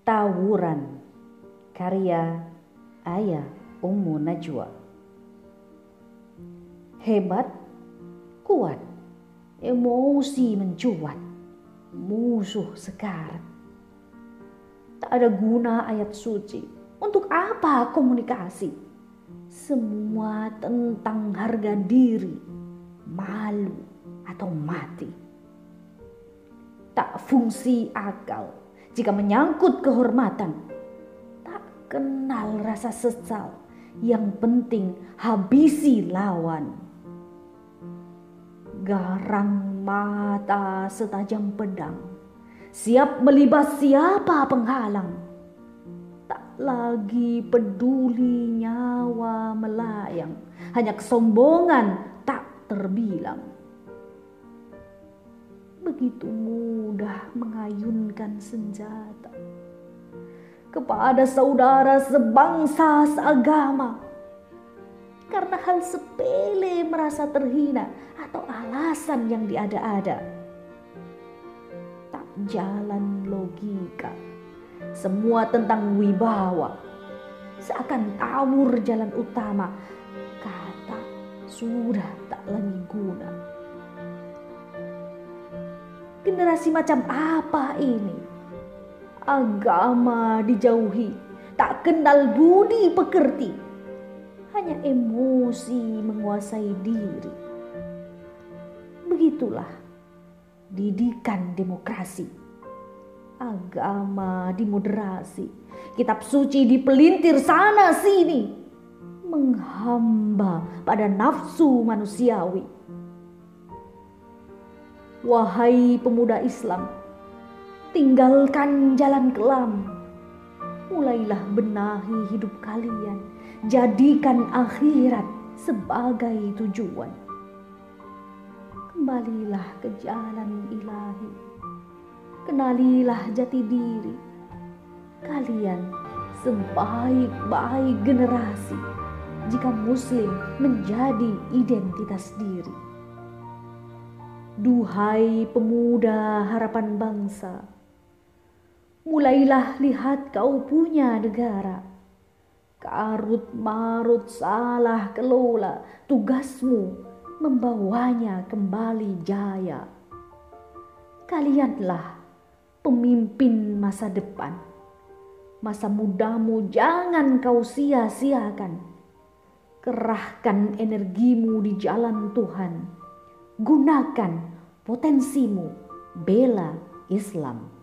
Tawuran Karya Ayah Ummu Najwa Hebat, kuat, emosi mencuat, musuh sekarat. Tak ada guna ayat suci. Untuk apa komunikasi? Semua tentang harga diri, malu atau mati. Tak fungsi akal jika menyangkut kehormatan, tak kenal rasa sesal. Yang penting habisi lawan. Garang mata setajam pedang, siap melibas siapa penghalang. Tak lagi peduli nyawa melayang, hanya kesombongan tak terbilang begitu mudah mengayunkan senjata kepada saudara sebangsa seagama. Karena hal sepele merasa terhina atau alasan yang diada-ada. Tak jalan logika, semua tentang wibawa, seakan tawur jalan utama, kata sudah tak lagi guna Generasi macam apa ini? Agama dijauhi, tak kenal budi pekerti. Hanya emosi menguasai diri. Begitulah didikan demokrasi. Agama dimoderasi, kitab suci dipelintir sana sini, menghamba pada nafsu manusiawi Wahai pemuda Islam, tinggalkan jalan kelam. Mulailah benahi hidup kalian. Jadikan akhirat sebagai tujuan. Kembalilah ke jalan ilahi. Kenalilah jati diri. Kalian sebaik-baik generasi jika muslim menjadi identitas diri. Duhai pemuda harapan bangsa, mulailah lihat kau punya negara. Karut marut salah kelola, tugasmu membawanya kembali jaya. Kalianlah pemimpin masa depan. Masa mudamu jangan kau sia-siakan. Kerahkan energimu di jalan Tuhan. Gunakan potensimu bela Islam.